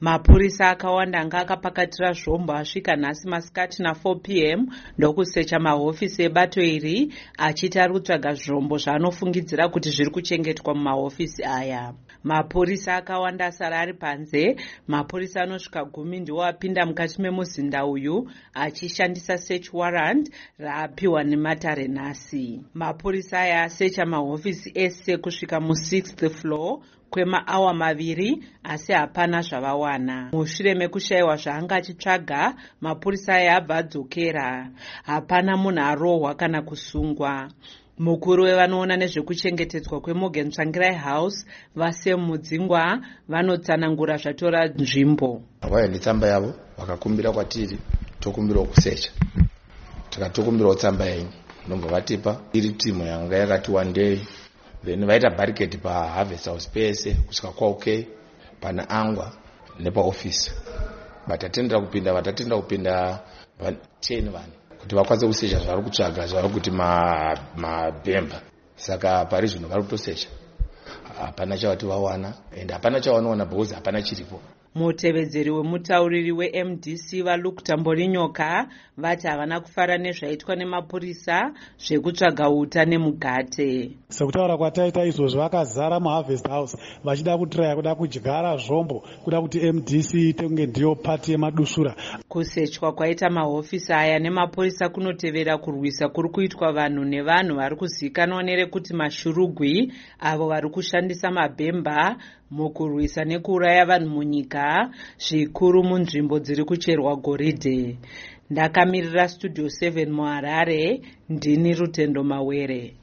mapurisa akawanda anga akapakatira zvombo asvika nhasi masikati na4 p m ndokusecha mahofisi ebato iri achiti ari kutsvaga zvombo zvaanofungidzira kuti zviri kuchengetwa mumahofisi aya. Mapurisa akawanda asara ari panze. Mapurisa anosvika gumi ndiwo apinda mukati memuzinda uyu achishandisa search warrant raapiwa nematare nhasi. Mapurisa aya asecha mahofisi ese kusvika mu6th floor kwemaawa maviri asi hapana zvavawana. Mushure mekushayiwa zvaanga achitsvaga mapurisa aya abva adzokera. Hapana munhu arohwa kana kusungwa. Mukuru wevanoona nezvekuchengetedzwa kwemorgan tsvangirai house vasem mudzingwa vanotsanangura zvatora nzvimbo. Vauya netsamba yavo vakakumbira kwatiri tokumbirawo kusecha. Tikatokumbirawo tsamba yenyu nobva vatipa. Iri timu yanga yakati wandei then vaita barricade paharvest house pese kusvika kwauk pana angwa nepaofisi vatatendera kupinda vatatendera kupinda 10 vanhu kuti vakwanise kusecha zvavari kutsvaga zvavari kuti mabhemba ma saka pari zvino vari kutosecha hapana chavati vawana and hapana chavanowana because hapana chiripo mutevedzeri wemutauriri wemdc valuk tamborinyoka vati havana kufara nezvaitwa nemapurisa zvekutsvaga uta nemugate. Sekutaura kwataita izvozvo vakazara muharvest house vachida kutiraya kuda kudyara zvombo kuda kuti mdc ite kunge ndiyo pati yemadushura kusechwa kwaita mahofisi aya nemapurisa kunotevera kurwisa kuri kuitwa vanhu nevanhu vari kuzivikanwa nerekuti mashurugwi avo vari kushandisa mabhemba mukurwisa nekuuraya vanhu munyika zvikuru munzvimbo dziri kucherwa goridhe. Ndakamirira studio 7 muharare ndini rutendo mawere